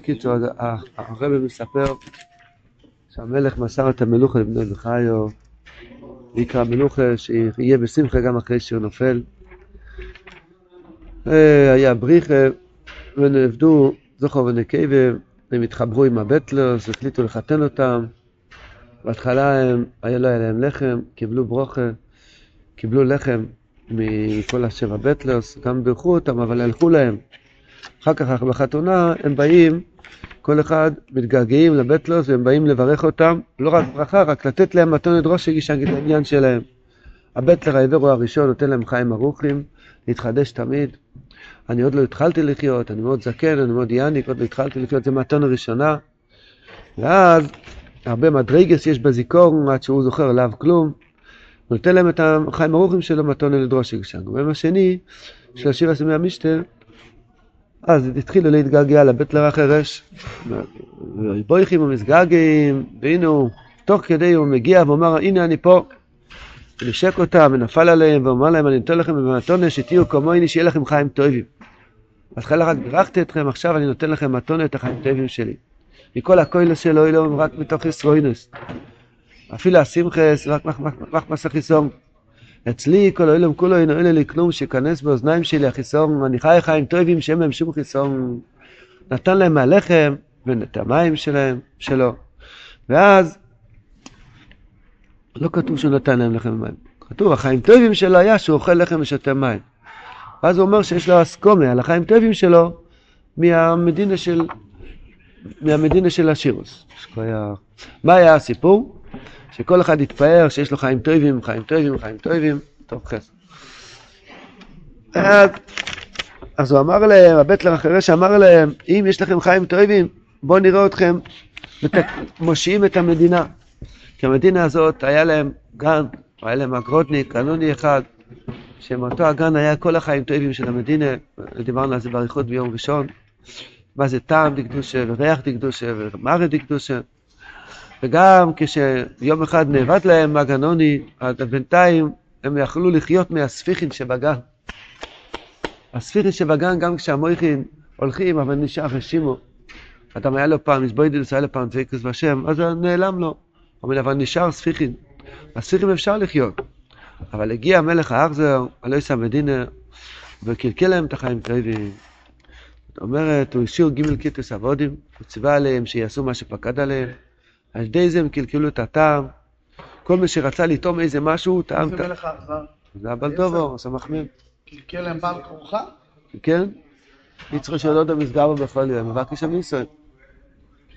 בקיצור, הרב מספר שהמלך מסר את המלוכה לבני בחיו, ויקרא מלוכה שיהיה בשמחה גם אחרי שהוא נופל. אה, היה בריחה, ונעבדו זוכר ונקבה, הם התחברו עם הבטלרס, החליטו לחתן אותם. בהתחלה הם, היה לא היה להם לחם, קיבלו ברוכה, קיבלו לחם מכל השבע בטלרס, גם בירכו אותם, אבל הלכו להם. אחר כך בחתונה הם באים, כל אחד מתגעגעים לבטלוס והם באים לברך אותם, לא רק ברכה, רק לתת להם מתונת ראש שהגיש העניין שלהם. הבטלר העבר הוא הראשון, נותן להם חיים ארוכים, להתחדש תמיד. אני עוד לא התחלתי לחיות, אני מאוד זקן, אני מאוד יאניק, עוד לא התחלתי לחיות, זה מתון הראשונה. ואז הרבה מדרגס יש בזיכרון עד שהוא זוכר עליו כלום. הוא נותן להם את החיים ארוכים שלו מתון לדרוש יגשן. וביום השני, של השיר הסמי המשתה, אז התחילו להתגעגע לבית לרח הרש, ובויכים ומסגעגעים, והנה הוא, תוך כדי הוא מגיע ואומר, הנה אני פה. ונשק אותם ונפל עליהם ואומר להם, אני נותן לכם במתונה שתהיו כמוני, שיהיה לכם חיים טובים. בהתחלה רק בירכתי אתכם, עכשיו אני נותן לכם מתונה את החיים טובים שלי. מכל הכוילס שלו אלוהים רק מתוך ישרואינוס. אפילו השמחס רק מסך חיסון. אצלי כל העולם כולו אינו אלה לי כלום שיכנס באוזניים שלי החיסון, אני חי חיים טובים שאין להם שום חיסון. נתן להם מהלחם ואת המים שלהם, שלו. ואז לא כתוב שהוא נתן להם לחם ומים. כתוב החיים טובים שלו היה שהוא אוכל לחם ושותה מים. ואז הוא אומר שיש לו אסקומה על החיים טובים שלו מהמדינה של, מהמדינה של השירוס. מה היה הסיפור? שכל אחד יתפאר שיש לו חיים טובים, חיים טובים, חיים טובים, טוב חסד. אז הוא אמר להם, הבטלר החירש אמר להם, אם יש לכם חיים טובים, בואו נראה אתכם מושיעים את המדינה. כי המדינה הזאת, היה להם גן, היה להם אגרודניק, קנוני אחד, שמאותו הגן היה כל החיים טובים של המדינה, דיברנו על זה באריכות ביום ראשון, מה זה טעם דקדושה, וריח דקדושה, ומרד דקדושה. וגם כשיום אחד נאבד להם הגנוני, בינתיים הם יכלו לחיות מהספיחין שבגן. הספיחין שבגן, גם כשהמויכין הולכים, אבל נשאר רשימו. אדם היה לו פעם, איזבוידלס היה לו פעם דבקוס בשם, אז נעלם לו. אבל נשאר ספיחין. הספיחין אפשר לחיות. אבל הגיע המלך האחזר, אלוהיס המדינה, וקלקל להם את החיים טובים. זאת אומרת, הוא השאיר גימל קיטוס אבודים, הוא ציווה עליהם שיעשו מה שפקד עליהם. על ידי זה הם קלקלו את הטעם. כל מי שרצה לטעום איזה משהו, טעם... זה מלך האכזר. זה הבלדובו, סמך מ'. קלקל להם בעל כורחה? כן. יצרו של עוד המסגר בכל יום, מבקש שם ישראל.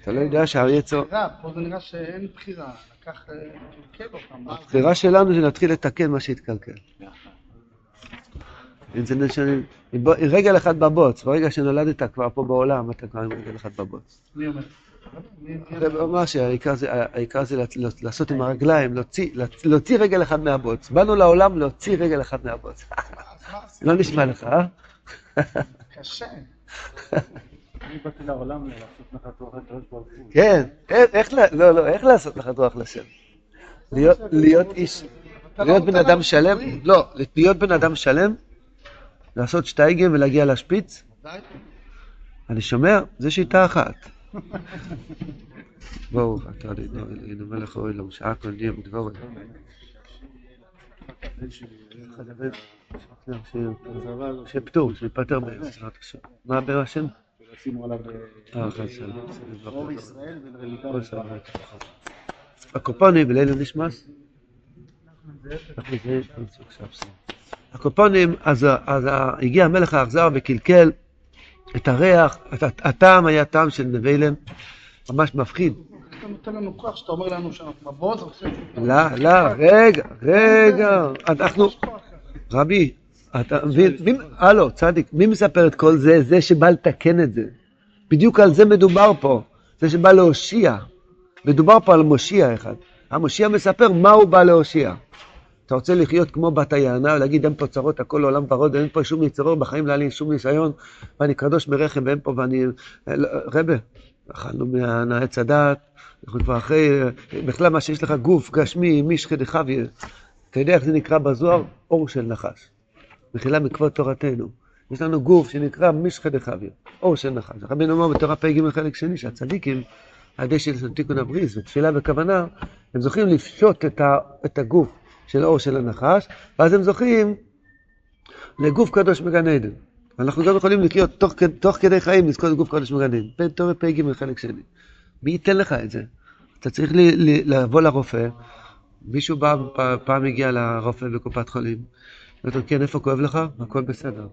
אתה לא יודע שהאריה צור... פה זה נראה שאין בחירה, לקח, אה, קלקל אותם. הבחירה שלנו זה להתחיל לתקן מה שהתקלקל. רגל אחד בבוץ, ברגע שנולדת כבר פה בעולם, אתה כבר עם רגל אחד בבוץ. מי אומר? זה ממש, העיקר זה לעשות עם הרגליים, להוציא רגל אחד מהבוץ. באנו לעולם להוציא רגל אחד מהבוץ. לא נשמע לך, אה? קשה. אני באתי לעולם לעשות נחת רוח לקדוש ברוך הוא. כן, לא, לא, איך לעשות נחת רוח לשם? להיות איש, להיות בן אדם שלם, לא, להיות בן אדם שלם, לעשות שטייגן ולהגיע לשפיץ, אני שומע, זה שיטה אחת. בואו, אתה יודע, מלך אוי לו, שעה כל דיר בדבורת. שפטור, שיפטר בעזרת השם. מה הבאר השם? אה. אור ישראל ולרליטה הקופונים בליל נשמס? הקופונים, אז הגיע המלך האכזר וקלקל את הריח, הטעם היה טעם של נבלם, ממש מפחיד. אתה נותן לנו כוח שאתה אומר לנו שאנחנו בבוץ, לא, לא, רגע, רגע, אנחנו, רבי, אתה מבין, הלו, צדיק, מי מספר את כל זה? זה שבא לתקן את זה. בדיוק על זה מדובר פה, זה שבא להושיע. מדובר פה על מושיע אחד. המושיע מספר מה הוא בא להושיע. אתה רוצה לחיות כמו בת היענה ולהגיד אין פה צרות, הכל עולם ורוד, אין פה שום יצרות בחיים, לא היה לי שום ניסיון, ואני קדוש מרחם ואין פה ואני... לא, רבה, אכלנו מהעץ הדעת, אנחנו כבר אחרי, בכלל מה שיש לך גוף גשמי, מישחי דחביה, אתה יודע איך זה נקרא בזוהר? אור של נחש. מחילה מכבוד תורתנו. יש לנו גוף שנקרא משחא דחביה, אור של נחש. רבינו אומר בתורה פ"ג חלק שני, שהצדיקים, ידי של תיקון הבריס ותפילה וכוונה, הם זוכים לפשוט את הגוף של אור של הנחש, ואז הם זוכים לגוף קדוש מגן עדן. אנחנו גם יכולים לחיות תוך, תוך כדי חיים לזכות גוף קדוש מגן עדן. בתורה פ"ג חלק שני. מי ייתן לך את זה? אתה צריך לי, לי, לבוא לרופא, מישהו בא, פעם הגיע לרופא בקופת חולים, אמרתי לו, כן, איפה כואב לך? הכל בסדר.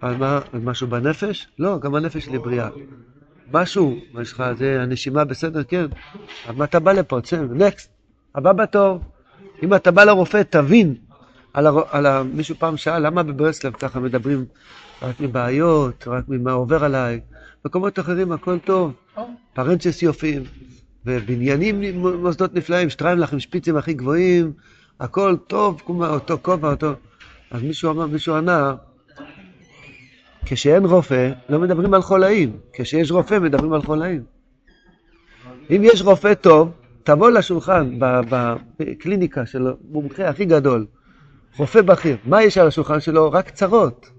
על מה, על משהו בנפש? לא, גם הנפש שלי בריאה. משהו, יש לך, זה הנשימה בסדר? כן. מה אתה בא לפה? נקסט. הבא בתור. אם אתה בא לרופא, תבין. על, הר... על ה... מישהו פעם שאל, למה בברסלב ככה מדברים רק מבעיות, רק ממה עובר עליי? במקומות אחרים הכל טוב. פרנצ'ס יופים, ובניינים, מוסדות נפלאים, שטריימלך עם שפיצים הכי גבוהים, הכל טוב, כמו אותו כובע, אותו... אז מישהו אמר, מישהו ענה, כשאין רופא, לא מדברים על חולאים. כשיש רופא, מדברים על חולאים. אם יש רופא טוב, תבוא לשולחן בקליניקה של מומחה הכי גדול, רופא בכיר, מה יש על השולחן שלו? רק צרות.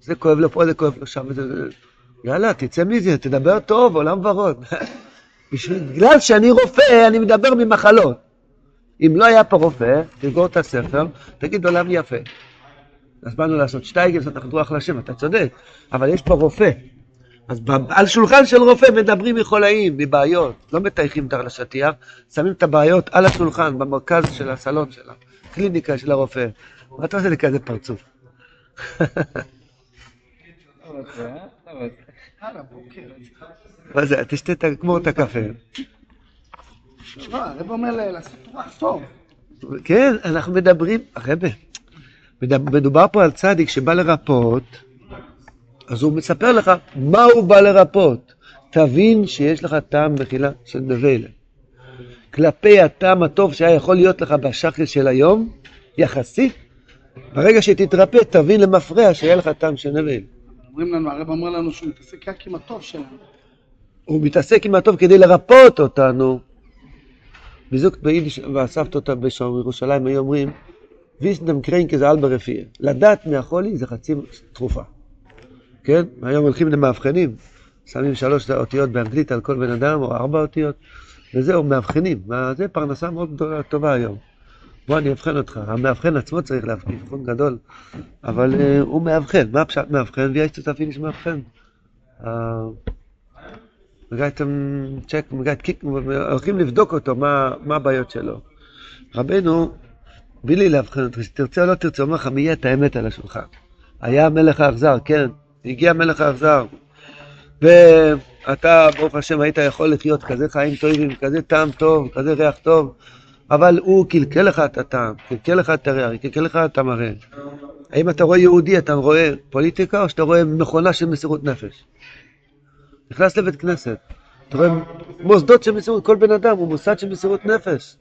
זה כואב לו פה, זה כואב לו שם, זה... יאללה, תצא מזה, תדבר טוב, עולם ורוד. בגלל שאני רופא, אני מדבר ממחלות. אם לא היה פה רופא, תסגור את הספר, תגיד עולם יפה. אז באנו לעשות שטייגל, לעשות אחת רוח להשם, אתה צודק, אבל יש פה רופא. אז על שולחן של רופא מדברים מחולאים, מבעיות, לא מטייחים את השטיח, שמים את הבעיות על השולחן, במרכז של הסלון של הקליניקה של הרופא. מה אתה עושה לי כזה פרצוף? מה זה, תשתה, תגמור את הקפה. הרב אומר לעשות רוח טוב. כן, אנחנו מדברים, הרבה, מדובר פה על צדיק שבא לרפות, אז הוא מספר לך מה הוא בא לרפות. תבין שיש לך טעם מחילה של נבלה. כלפי הטעם הטוב שהיה יכול להיות לך בשחר של היום, יחסית, ברגע שתתרפא, תבין למפרע שיהיה לך טעם של נבל. אומרים לנו, הרב אומר לנו שהוא מתעסק רק עם הטוב שלנו. הוא מתעסק עם הטוב כדי לרפות אותנו. בזוג ביידיש, ואספת אותה בירושלים, היו אומרים, ויסנדם קריינקה זה רפייה. לדעת מהחולי זה חצי תרופה. כן? היום הולכים למאבחנים, שמים שלוש אותיות באנגלית על כל בן אדם, או ארבע אותיות, וזהו, מאבחנים. זה פרנסה מאוד גדולה, טובה היום. בוא אני אבחן אותך. המאבחן עצמו צריך להבחין, אבחון גדול, אבל uh, הוא מאבחן. מה הפשט מאבחן? ויש שותפים יש מאבחן. קיק, הולכים לבדוק אותו, מה, הבעיות שלו. רבנו, בלי לי לאבחן אותך, שתרצה או לא תרצה, אומר לך, מי יהיה את האמת על השולחן. היה מלך האכזר, כן, הגיע מלך האכזר. ואתה, ברוך השם, היית יכול לחיות כזה חיים טובים, כזה טעם טוב, כזה ריח טוב, אבל הוא קלקל לך את הטעם, קלקל לך את הריח, קלקל לך את המראה. האם אתה רואה יהודי, אתה רואה פוליטיקה, או שאתה רואה מכונה של מסירות נפש? נכנס לבית כנסת, אתה רואה מוסדות של מסירות, כל בן אדם הוא מוסד של מסירות נפש.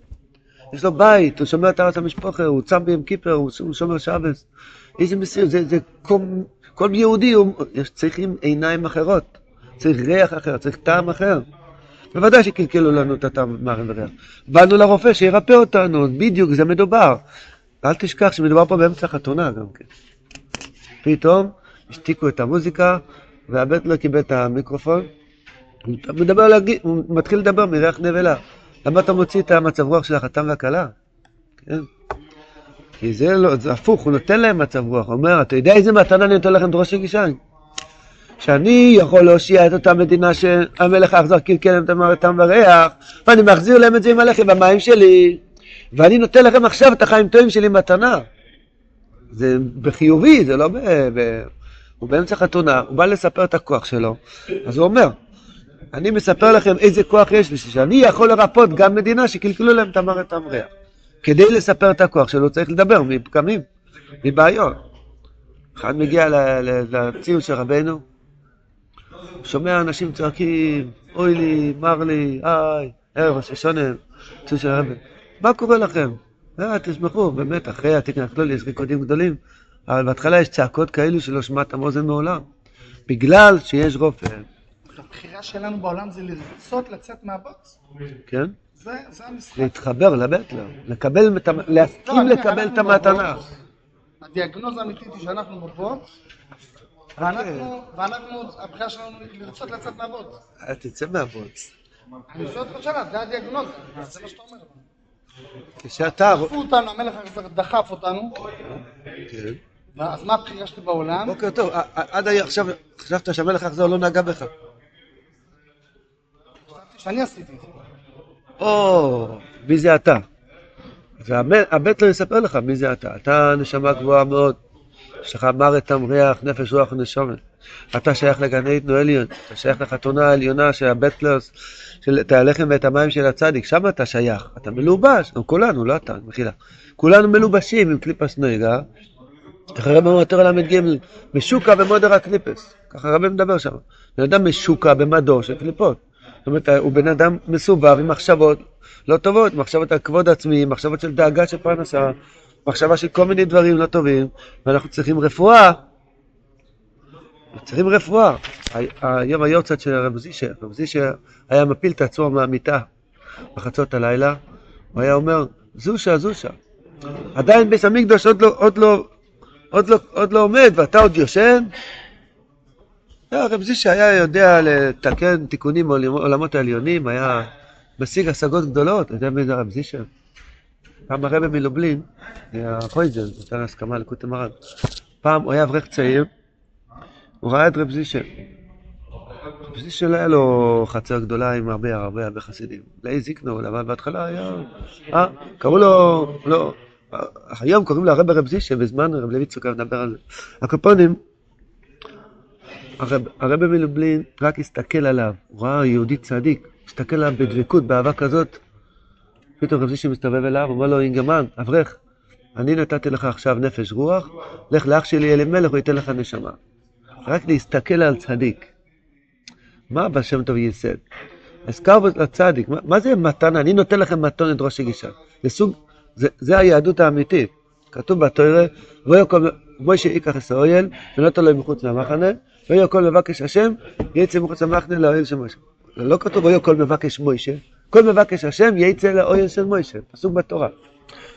יש לו בית, הוא שומר את ארץ המשפחה, הוא צם ביום כיפר, הוא שומר שבס. איזה מסירות, זה, זה כל, כל יהודי, הוא, צריכים עיניים אחרות, צריך ריח אחר, צריך טעם אחר. בוודאי שקלקלו לנו את הטעם מרים וריח. באנו לרופא שירפא אותנו, בדיוק זה מדובר. אל תשכח שמדובר פה באמצע חתונה גם כן. פתאום השתיקו את המוזיקה, והבית לא קיבל את המיקרופון, הוא, מדבר הוא מתחיל לדבר מריח נבלה. למה אתה מוציא את המצב רוח של החתם והכלה? כן? כי זה לא, זה הפוך, הוא נותן להם מצב רוח, הוא אומר, אתה יודע איזה מתנה אני נותן לכם דרוש רגישיים? שאני יכול להושיע את אותה מדינה שהמלך האכזר קלקל את הטעם והריח, ואני מחזיר להם את זה עם הלחם והמים שלי, ואני נותן לכם עכשיו את החיים טובים שלי מתנה. זה בחיובי, זה לא ב... ב... הוא באמצע חתונה, הוא בא לספר את הכוח שלו, אז הוא אומר, אני מספר לכם איזה כוח יש לי, שאני יכול לרפות גם מדינה שקלקלו להם את המרת המריח. כדי לספר את הכוח שלו צריך לדבר מפקמים, מבעיות. אחד מגיע לציון של רבנו, שומע אנשים צועקים, אוי לי, מר לי, איי, ערב השושונם, ציון של רבנו. מה קורה לכם? אה, תשמחו, באמת, אחרי התקן הכלולי יש ריקודים גדולים, אבל בהתחלה יש צעקות כאלו שלא שמעתם אוזן מעולם. בגלל שיש רופא. הבחירה שלנו בעולם זה לרצות לצאת מהבוץ. כן? זה, זה המשחק. להתחבר לבטלר, לקבל, להסכים לא, לקבל את המתנה. הדיאגנוזה האמיתית היא שאנחנו בובות, ואנחנו, הבחירה שלנו לרצות לצאת מהבוץ. אל תצא מהבוץ. אני שואל אותך שאלה, זה הדיאגנוזה, זה מה שאתה אומר. כשאתה... דחפו אותנו, המלך דחף אותנו, כן. אז מה הבחירה שלי בעולם? בוקר טוב, ע- ע- עד עכשיו חשבת שהמלך יחזור לא נגע בך. שאני עשיתי את זה. או, מי זה אתה? הבית לא יספר לך מי זה אתה. אתה נשמה גבוהה מאוד. יש לך מוות תם ריח, נפש רוח ונשומת. אתה שייך לגן עדנו עליון. אתה שייך לחתונה העליונה של הבטלוס, של את הלחם ואת המים של הצדיק. שם אתה שייך. אתה מלובש. גם כולנו, לא אתה, מחילה. כולנו מלובשים עם קליפס נויגה. ככה הרב אומר ל"ג, משוקה במודר הקליפס. ככה הרב מדבר שם. בן אדם משוקה במדור של קליפות. זאת אומרת, הוא בן אדם מסובב עם מחשבות לא טובות, מחשבות על כבוד עצמי, מחשבות של דאגה של פרנסה, מחשבה של כל מיני דברים לא טובים, ואנחנו צריכים רפואה. צריכים רפואה. היום היורצת של הרב זישר, הרב זישר היה מפיל את עצמו מהמיטה בחצות הלילה, הוא היה אומר, זושה, זושה. עדיין בית המקדוש עוד לא, עוד לא, עוד לא, עוד לא עומד, ואתה עוד יושן? לא, הרב זישר היה יודע לתקן תיקונים בעולמות העליונים, היה משיג השגות גדולות, אתה יודע מי זה הרב זישר? פעם הרבי מלובלין, הפויזן, נתן הסכמה לקוטי מרן. פעם הוא היה אברך צעיר, הוא ראה את רב זישר. רב זישר לא היה לו חצר גדולה עם הרבה הרבה הרבה חסידים. לאי זיקנו, אבל בהתחלה היה... אה, קראו לו... לא... היום קוראים לו הרב רב זישר, בזמן רב לוי צוקר מדבר על זה. הקופונים, הרב, מלובלין רק הסתכל עליו, הוא ראה יהודי צדיק, הסתכל עליו בדבקות, באהבה כזאת. פתאום רב זישר מסתובב אליו, אומר לו, אינגמן, אברך, אני נתתי לך עכשיו נפש רוח, לך לאח שלי אלימלך, הוא ייתן לך נשמה. רק להסתכל על צדיק. מה הבא שם טוב ייסד? הזכר לצדיק, מה, מה זה מתנה? אני נותן לכם מתונת ראש הגישה. זה סוג, זה, זה היהדות האמיתית. כתוב בתוירה, מוישה ייקח את האויל, ונותן לו מחוץ למחנה, ויהיה כל מבקש השם, יצא מחוץ למחנה לאוהל של מוישה. לא כתוב ויהיה כל מבקש מוישה, כל מבקש השם יצא לאוהל של מוישה, פסוק בתורה.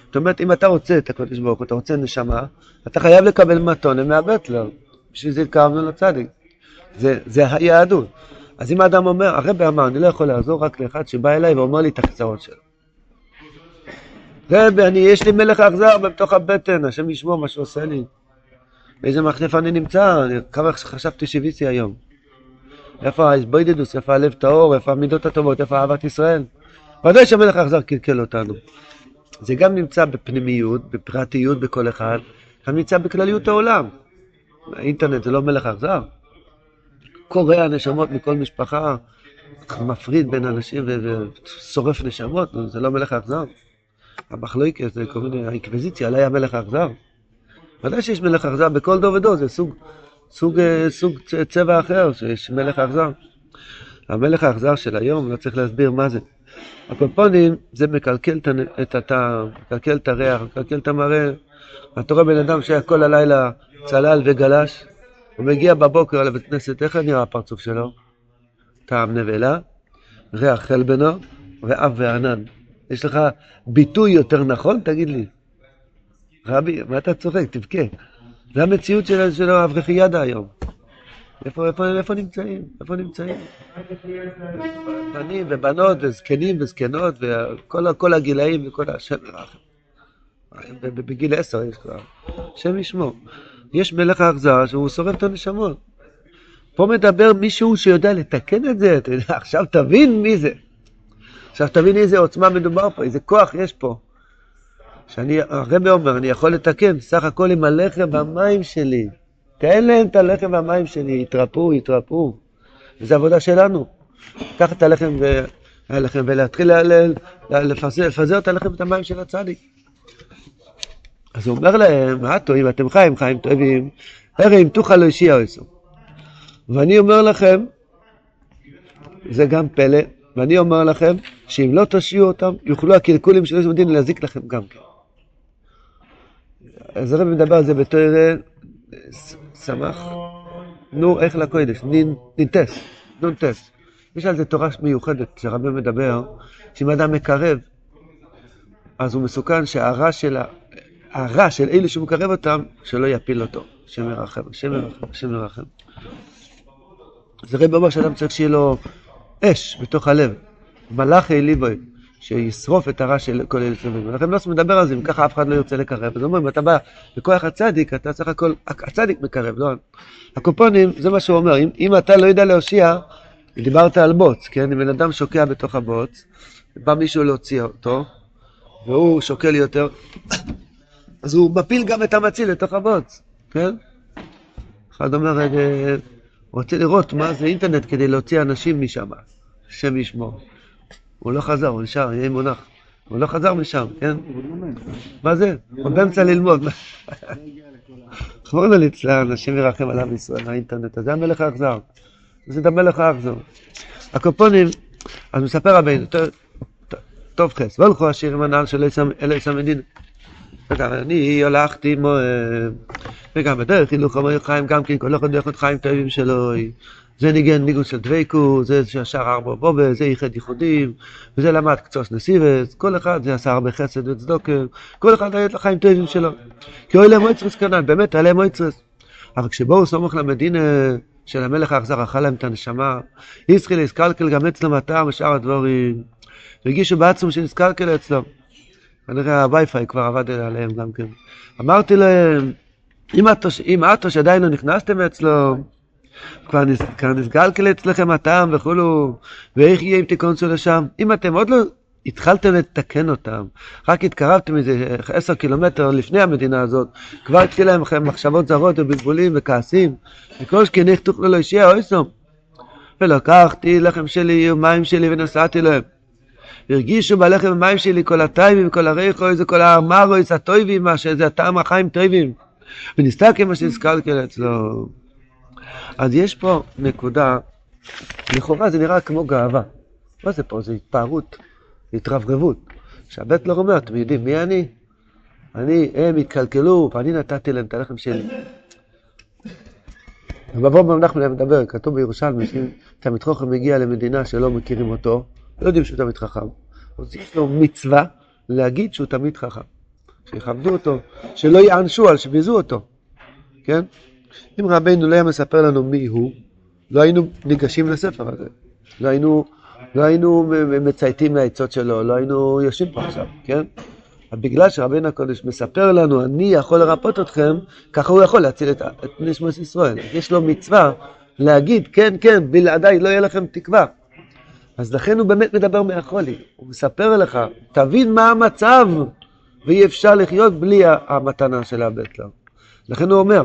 זאת אומרת, אם אתה רוצה את הקדוש ברוך הוא, אתה רוצה נשמה, אתה חייב לקבל מתונה מהבטלר. בשביל זה התקרבנו לצדיק. זה, זה היהדות. אז אם האדם אומר, הרבי אמר, אני לא יכול לעזור רק לאחד שבא אליי ואומר לי את הקצרות שלו. רבי, אני, יש לי מלך אכזר בתוך הבטן, השם ישמור מה שעושה לי. באיזה מחלף אני נמצא, כמה חשבתי שהביסי היום. איפה ההסבוידדוס, איפה הלב טהור, איפה המידות הטובות, איפה אהבת ישראל. ודאי שהמלך האכזר קלקל אותנו. זה גם נמצא בפנימיות, בפרטיות בכל אחד, גם נמצא בכלליות העולם. האינטרנט זה לא מלך האכזר? קורע נשמות מכל משפחה, מפריד בין אנשים ושורף נשמות, זה לא מלך האכזר. המחלוקת, זה כל מיני, האינקוויזיציה, עליי המלך האכזר. ודאי שיש מלך אכזר בכל דור ודור, זה סוג, סוג, אה, סוג צבע אחר, שיש מלך אכזר. המלך האכזר של היום, לא צריך להסביר מה זה. הקופונים זה מקלקל את הטעם, מקלקל את הריח, מקלקל את המראה. אתה רואה בן אדם שהיה כל הלילה צלל וגלש, הוא מגיע בבוקר לבית כנסת, איך נראה הפרצוף שלו? טעם נבלה, ריח חלבנו ואף וענן. יש לך ביטוי יותר נכון? תגיד לי. רבי, מה אתה צוחק? תבכה. זה המציאות של, של האברכיאדה היום. איפה, נמצאים? איפה נמצאים? בנים ובנות וזקנים וזקנות וכל כל הגילאים וכל השם ירחם. בגיל עשר יש כבר. השם ישמור. יש מלך האכזר שהוא שורף את הנשמות. פה מדבר מישהו שיודע לתקן את זה, אתה יודע, עכשיו תבין מי זה. עכשיו תבין איזה עוצמה מדובר פה, איזה כוח יש פה. שאני, הרבי אומר, אני יכול לתקן סך הכל עם הלחם והמים שלי. תן להם את הלחם והמים שלי, יתרפאו, יתרפאו. וזו עבודה שלנו. לקחת את הלחם, ו... הלחם ולהתחיל. לפזר, לפזר את הלחם ואת המים של הצדיק. אז הוא אומר להם, מה טועים, אתם חיים, חיים טובים, הרי אם תוכל לא ישיע עשו. ואני אומר לכם, זה גם פלא, ואני אומר לכם, שאם לא תושיעו אותם, יוכלו הקלקולים של יש דין להזיק לכם גם כן. אז הרב מדבר על זה בתור שמח, נו, איך לקודש, נינטס, נונטס. יש על זה תורה מיוחדת, כשהרבי מדבר, שאם אדם מקרב, אז הוא מסוכן שהרע של. הרע של אלה שהוא מקרב אותם, שלא יפיל אותו. השם ירחם, השם ירחם, השם ירחם. זה רב אומר שאדם צריך שיהיה לו אש בתוך הלב. מלאכי ליבוי, שישרוף את הרע של כל אלה סביבים. ולכן לא מדבר על זה, אם ככה אף אחד לא ירצה לקרב. אז אומרים, אתה בא בכוח הצדיק, אתה צריך הכל, הצדיק מקרב, לא? הקופונים, זה מה שהוא אומר, אם, אם אתה לא יודע להושיע, דיברת על בוץ, כן? אם בן אדם שוקע בתוך הבוץ, בא מישהו להוציא אותו, והוא שוקל יותר, אז הוא מפיל גם את המציל לתוך הבוץ, כן? אחד אומר, אה, רוצה לראות מה זה אינטרנט כדי להוציא אנשים משם, השם ישמור. הוא לא חזר, הוא נשאר, יהיה מונח. הוא לא חזר משם, כן? מה זה? הוא באמצע ללמוד. חמורנו ליצלן, השם ירחם על עם ישראל, האינטרנט הזה, המלך האכזר. זה את המלך האכזר. הקופונים, אז מספר רבינו, טוב חס, והלכו השירים הנעל של אלוהיס המדינה. וגם אני הלכתי מועד, וגם בדרך הילוך חיים גם כן, כל אחד דרך חיים טובים שלו. זה ניגן ניגון של דבייקו, זה ששר ארבע בובה, זה ייחד ייחודים, וזה למד קצוס נסיבס, כל אחד זה עשה הרבה חסד וצדוקר, כל אחד היה את החיים טובים שלו. כי אוי להם מויצרס כנ"ל, באמת היה להם מויצרס. אבל כשבואו סמוך למדינה של המלך האכזר, אכל להם את הנשמה, ישחיל יסקלקל גם אצלם הטעם ושאר הדבורים, והגישו בעצמם שנסקלקל אצלם. כנראה הווי-פיי כבר עבד עליהם גם כן. אמרתי להם, אם את או שעדיין לא נכנסתם אצלו, כבר, נס, כבר נסגלקל אצלכם הטעם וכולו, ואיך יהיה אם תיכנסו לשם? אם אתם עוד לא התחלתם לתקן אותם, רק התקרבתם איזה עשר קילומטר לפני המדינה הזאת, כבר התחיל להם מחשבות זרות ובלבולים וכעסים, וכל שכן איך תוכלו לא ישיע אויסום. ולקחתי לחם שלי ומים שלי ונסעתי להם. הרגישו בלחם ומים שלי כל הטיימים, כל הריחו, זה כל האמרויס הטויבים, מה שזה הטעם החיים טויבים. ונסתכל מה שנסקלקל אצלו. אז יש פה נקודה, לכאורה זה נראה כמו גאווה. מה זה פה? זה התפארות, התרברבות. שהבטלר אומר, אתם יודעים מי אני? אני, הם התקלקלו, ואני נתתי להם את הלחם שלי. ובבוא נחמן מדבר, כתוב בירושלמי, שאם תלמיד חוכם מגיע למדינה שלא מכירים אותו, לא יודעים שהוא תמיד חכם. אז יש לו מצווה להגיד שהוא תמיד חכם. שיכבדו אותו, שלא יענשו על שביזו אותו, כן? אם רבנו לא היה מספר לנו מי הוא, לא היינו ניגשים לספר הזה. לא היינו, לא היינו מצייתים לעצות שלו, לא היינו יושבים פה עכשיו, כן? בגלל שרבנו הקודש מספר לנו, אני יכול לרפות אתכם, ככה הוא יכול להציל את, את נשמות ישראל. יש לו מצווה להגיד, כן, כן, בלעדיי לא יהיה לכם תקווה. אז לכן הוא באמת מדבר מהחולי. הוא מספר לך, תבין מה המצב, ואי אפשר לחיות בלי המתנה של הבטלר. לכן הוא אומר,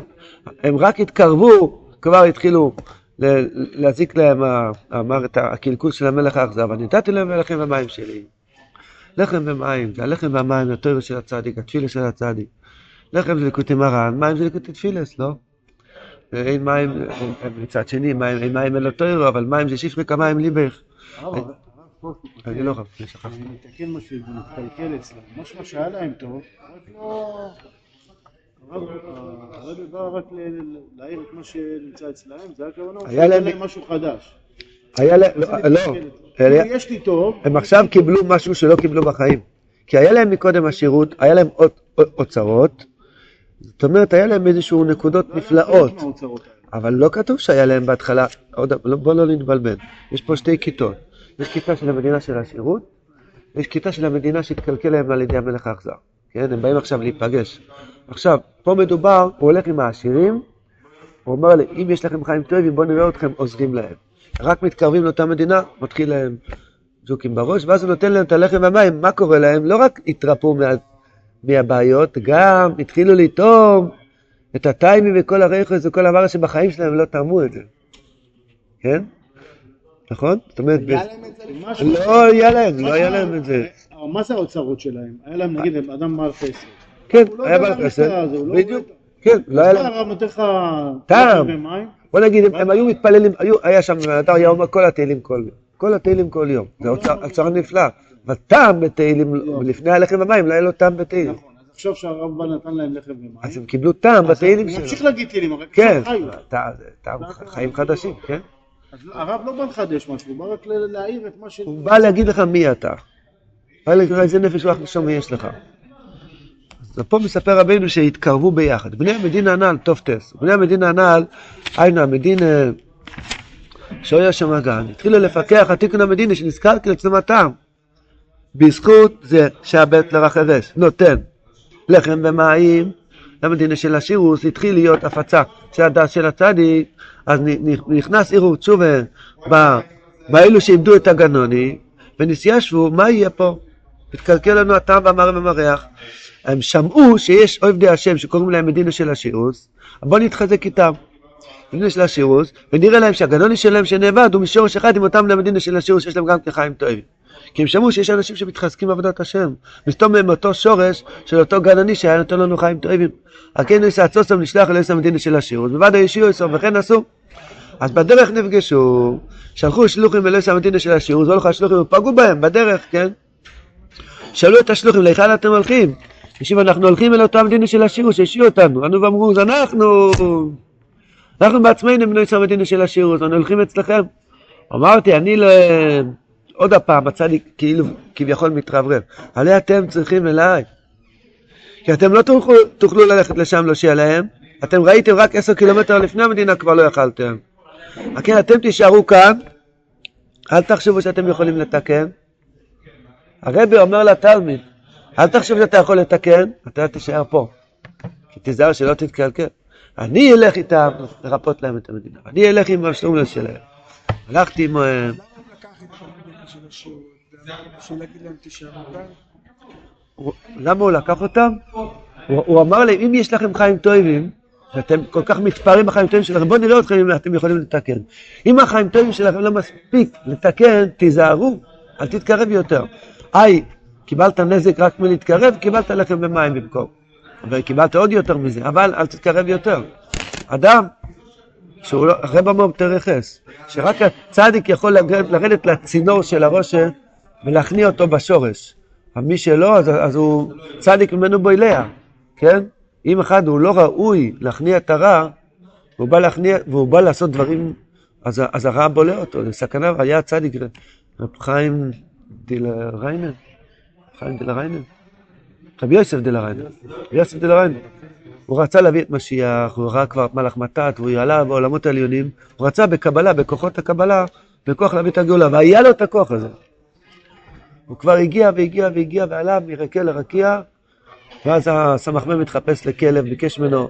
הם רק התקרבו, כבר התחילו להזיק להם, אמר את הקלקול של המלך האכזב, אני נתתי להם לחם ומים שלי. לחם ומים, זה הלחם והמים, התואר של הצדיק, התפילה של הצדיק. לחם זה ליקוטי מרן, מים זה ליקוטי תפילס, לא? אין מים, מצד שני, מים, אין מים אלא תוירו, אבל מים זה שפרי כמים ליבך. אני לא חושב, שכחתי. אני מתקן משהו, זה מתקלקל אצלם. משמע שהיה להם טוב, רק לא... הרבי בא רק להעיר את מה שנמצא אצלהם, זה הכוונה, היה להם משהו חדש. היה להם, לא, יש לי טוב. הם עכשיו קיבלו משהו שלא קיבלו בחיים. כי היה להם מקודם השירות, היה להם אוצרות, זאת אומרת, היה להם איזשהו נקודות נפלאות. אבל לא כתוב שהיה להם בהתחלה, בוא לא נתבלבל, יש פה שתי כיתות. יש כיתה של המדינה של השירות, ויש כיתה של המדינה שהתקלקל להם על ידי המלך האכזר. כן, הם באים עכשיו להיפגש. עכשיו, פה מדובר, הוא הולך עם העשירים, הוא אומר לי, אם יש לכם חיים טובים, בואו נראה אתכם עוזרים להם. רק מתקרבים לאותה מדינה, מתחיל להם ג'וקים בראש, ואז הוא נותן להם את הלחם והמים, מה קורה להם? לא רק התרפאו מה, מהבעיות, גם התחילו לטעום את הטיימים וכל הריחוס וכל הדבר שבחיים שלהם לא תרמו את זה. כן? נכון? זאת אומרת, לא היה להם, לא היה להם את זה. מה זה האוצרות שלהם? היה להם נגיד אדם בעל חסד. כן, היה בעל חסד, בדיוק. כן, לא היה להם. הרב נותן לך טעם. בוא נגיד, הם היו מתפללים, היה שם, אדר היה אומר כל התהילים כל יום. כל התהילים כל יום. זה אוצר נפלא. וטעם בתהילים, לפני הלחם ומים, לא היה לו טעם בתהילים. נכון, עכשיו שהרב בא נתן להם לחם ומים. אז הם קיבלו טעם בתהילים שלו. נמשיך להגיד תהילים, אבל כן, טעם חיים חדשים, כן. אז הרב לא בא לחדש משהו, הוא בא רק להעיר את מה ש... הוא בא להגיד לך מי אתה. בא להגיד לך איזה נפש רוח נשום יש לך. אז פה מספר רבינו שהתקרבו ביחד. בני המדינה הנ"ל, טוב טס. בני המדינה הנ"ל, היינו המדינה שויה שם גן. התחילו לפקח על תיקון המדינה שנזכר כלצומתם. בזכות זה שהבית לרחבש נותן לחם ומים למדינה של השירוס התחיל להיות הפצה של הדס של הצדיק אז נכנס ערעור תשובה באלו שאיבדו את הגנוני ונסיאשבו מה יהיה פה? התקלקל לנו הטעם והמראה ומריח הם שמעו שיש עובדי השם שקוראים להם מדינה של השירוס בואו נתחזק איתם מדינה של השירוס ונראה להם שהגנוני שלהם שנאבד הוא משורש אחד עם אותם למדינה של השירוס שיש להם גם כחיים טובים כי הם שמעו שיש אנשים שמתחזקים בעבודת השם. מסתום מהם אותו שורש של אותו גנני שהיה נותן לנו חיים טובים. הכן יש הצוסם נשלח אלוהים המדינה של השירות, ובעד הישוע יסוף, וכן עשו. אז בדרך נפגשו, שלחו שלוחים אלוהים המדינה של השירות, והולכו השלוחים ופגעו בהם בדרך, כן? שאלו את השלוחים, להיכן אתם הולכים? תקשיב, אנחנו הולכים אל אותה מדינה של השירות, שהשאירו אותנו. ענו ואמרו, אז אנחנו... אנחנו בעצמנו בני המדינה של השירות, אנחנו הולכים אצלכם. אמרתי, אני לא... עוד הפעם הצדיק כאילו כביכול מתרברב, עלי אתם צריכים אליי. כי אתם לא תוכלו, תוכלו ללכת לשם להושיע להם, אתם ראיתם רק עשר קילומטר לפני המדינה כבר לא יכלתם. כן, אתם תישארו כאן, אל תחשבו שאתם יכולים לתקן. הרבי אומר לתלמיד, אל תחשב שאתה יכול לתקן, אתה תישאר פה. כי תיזהר שלא תתקלקל. אני אלך איתם לרפות להם את המדינה. אני אלך עם השלומלס שלהם. הלכתי עם... אה, למה הוא לקח אותם? הוא אמר להם, אם יש לכם חיים טובים, ואתם כל כך מתפארים בחיים טובים שלכם, בואו נראה אתכם אם אתם יכולים לתקן. אם החיים טובים שלכם לא מספיק לתקן, תיזהרו, אל תתקרב יותר. היי, קיבלת נזק רק מלהתקרב, קיבלת לחם במים במקום. וקיבלת עוד יותר מזה, אבל אל תתקרב יותר. אדם שהוא לא, הרב אמר בתרחס, שרק הצדיק יכול לרדת לצינור של הראש ולהכניע אותו בשורש. מי שלא, אז, אז הוא צדיק ממנו בוילע, כן? אם אחד הוא לא ראוי להכניע את הרע, והוא בא, להכניע, והוא בא לעשות דברים, אז, אז הרע בולע אותו, זה סכנה, היה צדיק, רב חיים דלריינר, חיים דלריינר, רבי יוסף דלריינר, יוסף דלריינר. הוא רצה להביא את משיח, הוא ראה כבר את מלאך מט"ט, והוא עלה בעולמות העליונים, הוא רצה בקבלה, בכוחות הקבלה, בכוח להביא את הגאולה, והיה לו את הכוח הזה. הוא כבר הגיע והגיע והגיע ועלה מרקיע לרקיע, ואז הסמ"ם מתחפש לכלב, ביקש ממנו,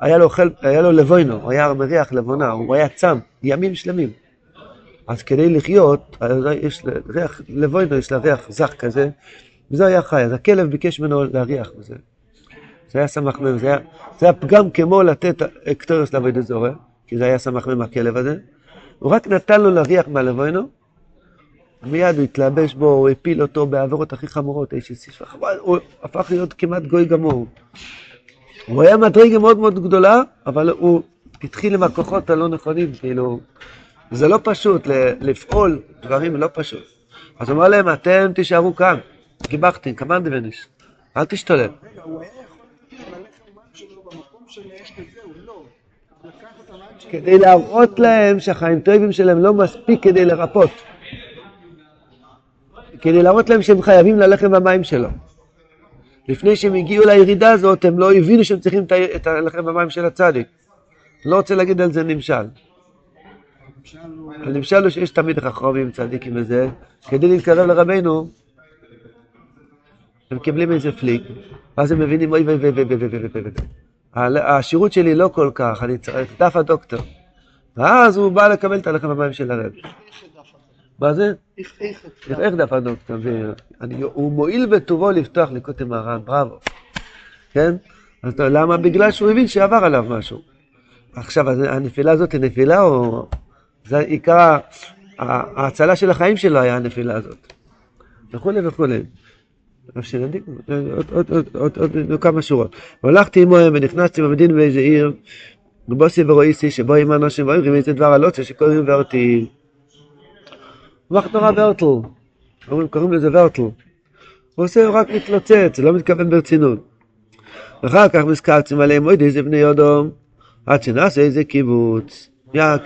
היה לו, חל, היה לו לבוינו, הוא היה מריח לבונה, הוא היה צם, ימים שלמים. אז כדי לחיות, יש ריח, לבוינו יש לה ריח זך כזה, וזה היה חי, אז הכלב ביקש ממנו להריח בזה. זה היה סמ"ך מ', זה היה, זה היה פגם כמו לתת אקטוריוס לעבוד זורע, כי זה היה סמ"ך מ' הכלב הזה. הוא רק נתן לו להריח מהלבוינו, מיד הוא התלבש בו, הוא הפיל אותו בעבירות הכי חמורות, איש איש, הוא הפך להיות כמעט גוי גמור. הוא היה מדרגה מאוד מאוד גדולה, אבל הוא התחיל עם הכוחות הלא נכונים, כאילו, זה לא פשוט, לפעול דברים לא פשוט. אז הוא אמר להם, אתם תישארו כאן, גיבחתי, קמנדבניש, אל תשתולל. לא. כדי להראות להם שהחיים טובים שלהם לא מספיק כדי לרפות. כדי להראות להם שהם חייבים ללחם והמים שלו. לפני שהם הגיעו לירידה הזאת, הם לא הבינו שהם צריכים את הלחם והמים של הצדיק. לא רוצה להגיד על זה נמשל. הנמשל הוא שיש תמיד חכמים צדיקים וזה, כדי להתקרב לרבנו, הם מקבלים איזה פליק, ואז הם מבינים אוי ואי ואי ואי ואי ואי ואי השירות שלי לא כל כך, אני צריך דף הדוקטור. ואז הוא בא לקבל את הלחם המים של הרב. מה זה? איך דף הדוקטור? הוא מועיל בטובו לפתוח לקוטי מרן, בראבו. כן? אז למה? בגלל שהוא הבין שעבר עליו משהו. עכשיו, הנפילה הזאת היא נפילה או... זה עיקר ההצלה של החיים שלו היה הנפילה הזאת. וכולי וכולי. עוד כמה שורות. והלכתי עמוהם ונכנסתי במדין באיזה עיר, ובוסי ורואיסי שבו עם אנשים ואומרים איזה דבר הלוצה שקוראים ורטי. ואך נורא ורטל, קוראים לזה ורטל. הוא עושה רק מתלוצץ, לא מתכוון ברצינות. ואחר כך מסקלצים עליהם עוד איזה בני אדום, עד שנעשה איזה קיבוץ. יא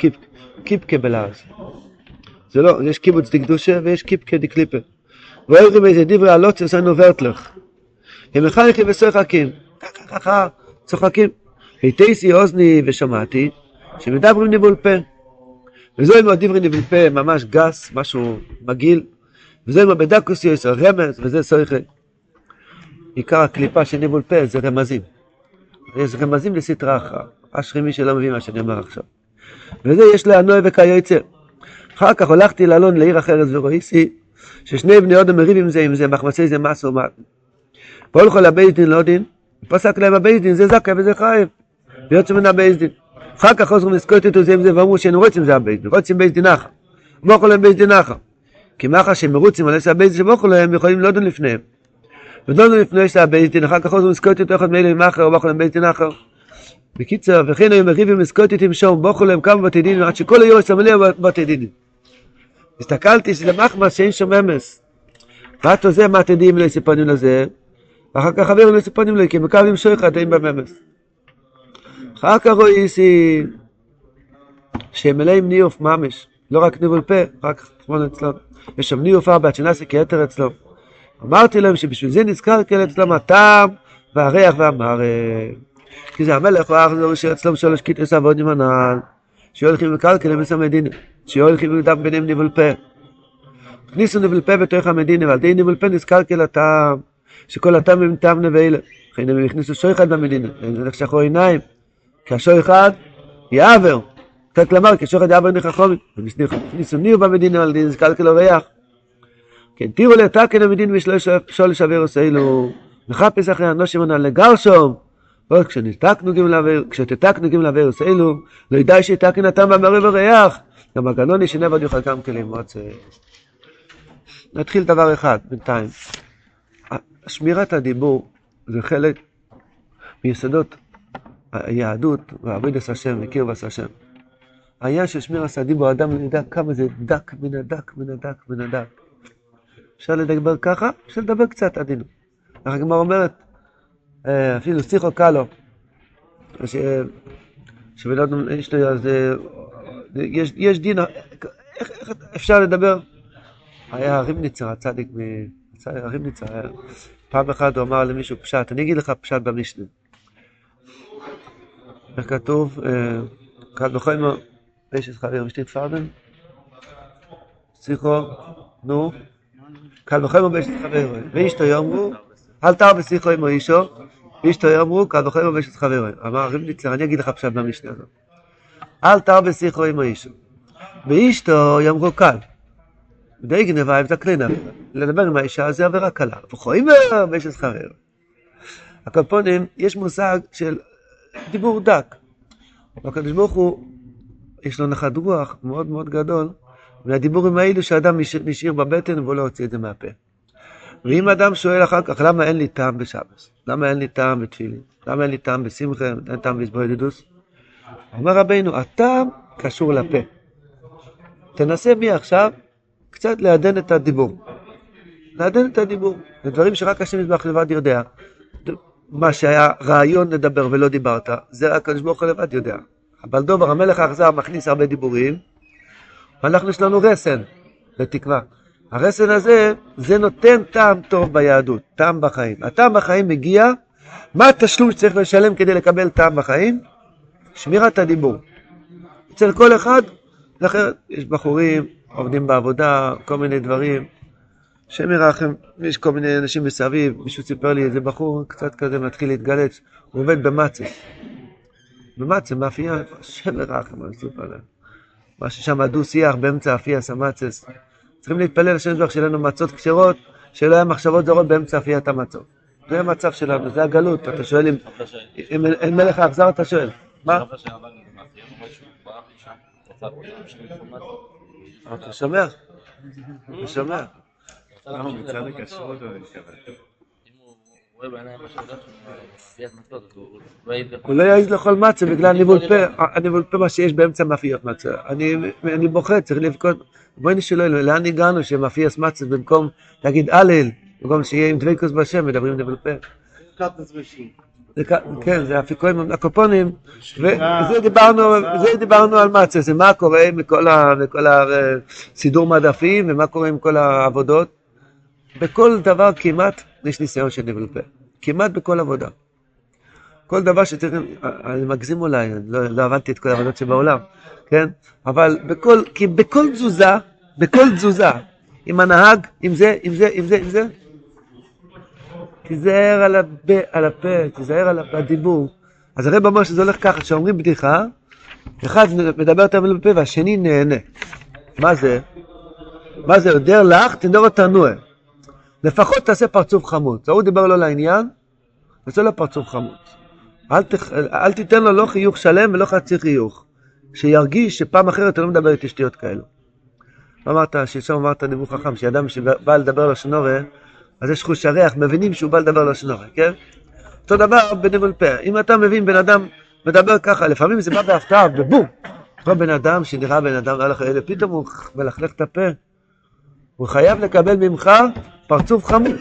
קיפקה בלעז. זה לא, יש קיבוץ דקדושה ויש קיפקה דקליפה. ואומרים איזה דברי הלוצ עשינו ורטלך. הם מחייכים ושוחקים, ככה ככה צוחקים. היטייסי אוזני ושמעתי שמדברים ניבול פה. וזו עם דברי ניבול פה ממש גס, משהו מגעיל, וזה עם בדקוס יש רמז, וזה סויכה. עיקר הקליפה של ניבול פה זה רמזים. יש רמזים לסטרה אחרא. אשרי מי שלא מבין מה שאני אומר עכשיו. וזה יש לענוי וכיוצא. אחר כך הלכתי לאלון לעיר אחרת וראיתי ששני בני אודם מריבים זה עם זה, מחמצי זה מס ומת. והולכו לבית דין לא דין, פסק להם הבית דין, זה זכאי וזה חייב. ויוצא מן הבית דין. אחר כך לזכות איתו זה עם זה ואמרו שאין רוצים זה הבית דין, רוצים בית דין אחר. מוכו להם בית דין אחר. כי מאחר שהם מרוצים על הבית דין שמוכו להם, יכולים לא דון לפניהם. ודונו לפני שהבית דין, אחר כך לזכות איתו אחד מאלה עם אחר, או מוכו להם בית דין אחר. בקיצר, וכן היו מריבים לזכות איתי משום, בוכו להם כמה בתי דינים, עד שכל היום סמלי בתי דינים. הסתכלתי שזה מחמס שאין שום אמס. אתה זה, מה תדעים לא יספונים לזה? ואחר כך חברים לא יספונים לו, כי מקבלים שויכת אין בממס. אחר כך רואים שהם מלאים ניאוף ממש, לא רק ניבול פה, רק חשבון אצלם. יש שם ניאוף ארבע, שנעשה כיתר אצלו. אמרתי להם שבשביל זה נזכר כאלה אצלם הטעם והריח והמרק. כי זה המלך ואחזור שאצלם שלוש קיטוס עבודים הנ"ל, שהולכים לקלקל למס המדינה, שהולכים לדם ביניהם ניבול פה. הכניסו ניבול פה בתוך המדינה, ועל די ניבול פה נזקלקל הטעם, שכל הטעם הם טעם נבלה. לכן הם הכניסו שויחד במדינה, הם נחשכו עיניים, כי השויחד יעבר. קצת לומר, כי השויחד יעבר נכחומים. הכניסו ניר במדינה, על די נזקלקל אורח. כן, תראו לתקן המדינה ושלוש שווה עושנו, מחפש אחרי אנושים הנ"ל לגרשום. עוד כשנתקנו גימל אוויר, כשתתקנו גימל אוויר אלו, לא ידע שיתקן הטעם והמראה וריח, גם הגנון ישנה ועוד יוכל גם כלים מוצא. נתחיל דבר אחד בינתיים. שמירת הדיבור זה חלק מיסודות היהדות ועבודת השם וקרבס השם. העניין של שמירת הדיבור, האדם לא ידע כמה זה דק מן הדק מן הדק מן הדק. אפשר לדבר ככה, אפשר לדבר קצת עדינות. הגמרא אומרת, אפילו שיחו קלו, שבן אדם יש לו איזה, יש, יש דין, איך, איך אפשר לדבר? היה ריבניצר, הצדיק, ריבניצר, פעם אחת הוא אמר למישהו פשט, אני אגיד לך פשט במשנה. איך כתוב? קל בחיימו, פשט חבר משתית פרדן? שיחו, נו, קל בחיימו פשט חבר, ואישתו יאמרו, אל תר בשיחו עמו אישו, אשתו אמרו, קל וחומר ואשת חברו. אמר ריבניצר, אני אגיד לך פשט במשנה הזאת. אל תר בשיחו עם האישו. ואשתו יאמרו קל. די גנבה עם תקרינה. לדבר עם האישה זה עבירה קלה. וחומר ואשת חברו. הקופונים, יש מושג של דיבור דק. והקדוש ברוך הוא, יש לו נחת רוח מאוד מאוד גדול, מהדיבורים האלו שאדם משאיר בבטן והוא לא הוציא את זה מהפה. ואם אדם שואל אחר כך, למה אין לי טעם בשבס? למה אין לי טעם בתפילין? למה אין לי טעם בשמחה? אין טעם בהתבודדות? אומר רבינו, הטעם קשור לפה. תנסה מעכשיו קצת לעדן את הדיבור. לעדן את הדיבור. זה דברים שרק השם יזבח לבד יודע. מה שהיה רעיון לדבר ולא דיברת, זה רק הקדוש ברוך הוא לבד יודע. אבל דובר, המלך האכזר מכניס הרבה דיבורים, ואנחנו יש לנו רסן לתקווה. הרסן הזה, זה נותן טעם טוב ביהדות, טעם בחיים. הטעם בחיים מגיע, מה התשלום שצריך לשלם כדי לקבל טעם בחיים? שמירת הדיבור. אצל כל אחד, אחרת, יש בחורים, עובדים בעבודה, כל מיני דברים. השם ירחם, יש כל מיני אנשים מסביב, מישהו סיפר לי, איזה בחור קצת כזה מתחיל להתגלץ, הוא עובד במצה. במצה, מאפייה, השם ירחם, מה סיפר להם. מה ששם דו שיח באמצע אפייה סמצס. צריכים להתפלל לשם זבח שיהיה לנו מצות כשרות, שלא יהיה מחשבות זרות באמצע אפיית המצות. זה המצב שלנו, זה הגלות, אתה שואל אם אין מלך האכזר, אתה שואל. מה? אתה שומע? אתה שומע? הוא לא יעז לאכול מצה בגלל ניבול פה, הניבול פה מה שיש באמצע מאפיות מצה. אני בוכה, צריך לבכות. בואי נשאלו אלוהים, לאן הגענו שמאפיית מצה במקום להגיד הלל, במקום שיהיה עם דבקוס בשם, מדברים ניבול פה. כן, זה אפיקויים, הקופונים, וזה דיברנו על מצה, זה מה קורה מכל הסידור מדפים ומה קורה עם כל העבודות. בכל דבר כמעט יש ניסיון של ניבול פה. כמעט בכל עבודה. כל דבר שתראו, אני מגזים אולי, אני לא, לא עבדתי את כל העבודות שבעולם, כן? אבל בכל, כי בכל תזוזה, בכל תזוזה, עם הנהג, עם זה, עם זה, עם זה, עם זה, תיזהר על, על הפה, תיזהר על הדיבור. אז הרב אומר שזה הולך ככה, כשאומרים בדיחה, אחד מדבר את המילה בפה והשני נהנה. מה זה? מה זה? יותר לך, תנדור תנוע. לפחות תעשה פרצוף חמוץ. ההוא דיבר לא לעניין, תעשה לו פרצוף חמוץ. אל, תח... אל תיתן לו לא חיוך שלם ולא חצי חיוך. שירגיש שפעם אחרת אתה לא מדבר איתי שטויות כאלו. אמרת, שלשום אמרת דיבור חכם, שאדם שבא לדבר הרע, אז יש חוש הריח, מבינים שהוא בא לדבר הרע, כן? אותו דבר בניבול פה. אם אתה מבין בן אדם מדבר ככה, לפעמים זה בא בהפתעה, בבום. כל בן אדם שנראה בן אדם, פתאום הוא מלכלך את הפה. הוא חייב לקבל ממך פרצוף חמוץ.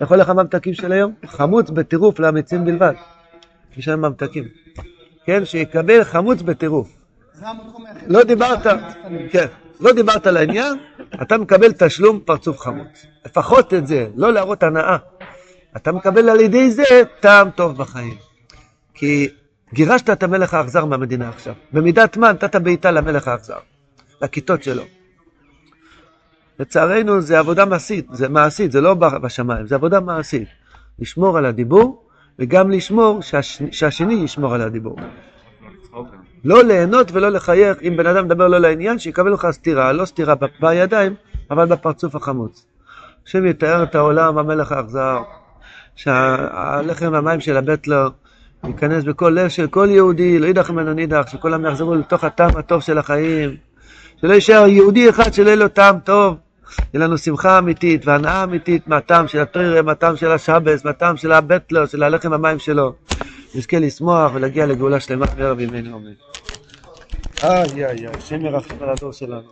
יכול לך ממתקים של היום? חמוץ בטירוף לאמיצים בלבד. יש להם ממתקים. כן, שיקבל חמוץ בטירוף. לא דיברת, כן, לא דיברת לעניין, אתה מקבל תשלום פרצוף חמוץ. לפחות את זה, לא להראות הנאה. אתה מקבל על ידי זה טעם טוב בחיים. כי גירשת את המלך האכזר מהמדינה עכשיו. במידת מה נתת בעיטה למלך האכזר, לכיתות שלו. לצערנו זה עבודה מעשית, זה מעשית, זה לא בשמיים, זה עבודה מעשית. לשמור על הדיבור וגם לשמור שהש... שהשני ישמור על הדיבור. לא ליהנות ולא לחייך, אם בן אדם מדבר לא לעניין, שיקבל לך סטירה, לא סטירה. בידיים, אבל בפרצוף החמוץ. השם יתאר את העולם, המלך האכזר, שהלחם והמים של הבית לו ייכנס בכל לב של כל יהודי, לא יידח ממנו נידח, שכולם יחזרו לתוך הטעם הטוב של החיים, שלא יישאר יהודי אחד שלא יהיה לו טעם טוב, יהיה לנו שמחה אמיתית והנאה אמיתית מהטעם של הטרירה, מהטעם של השבס, מהטעם של הבטלר, של הלחם והמים שלו. נזכה לשמוח ולהגיע לגאולה שלמה בערב ימינו אמן. איי איי איי, השם ירחם על הדור שלנו,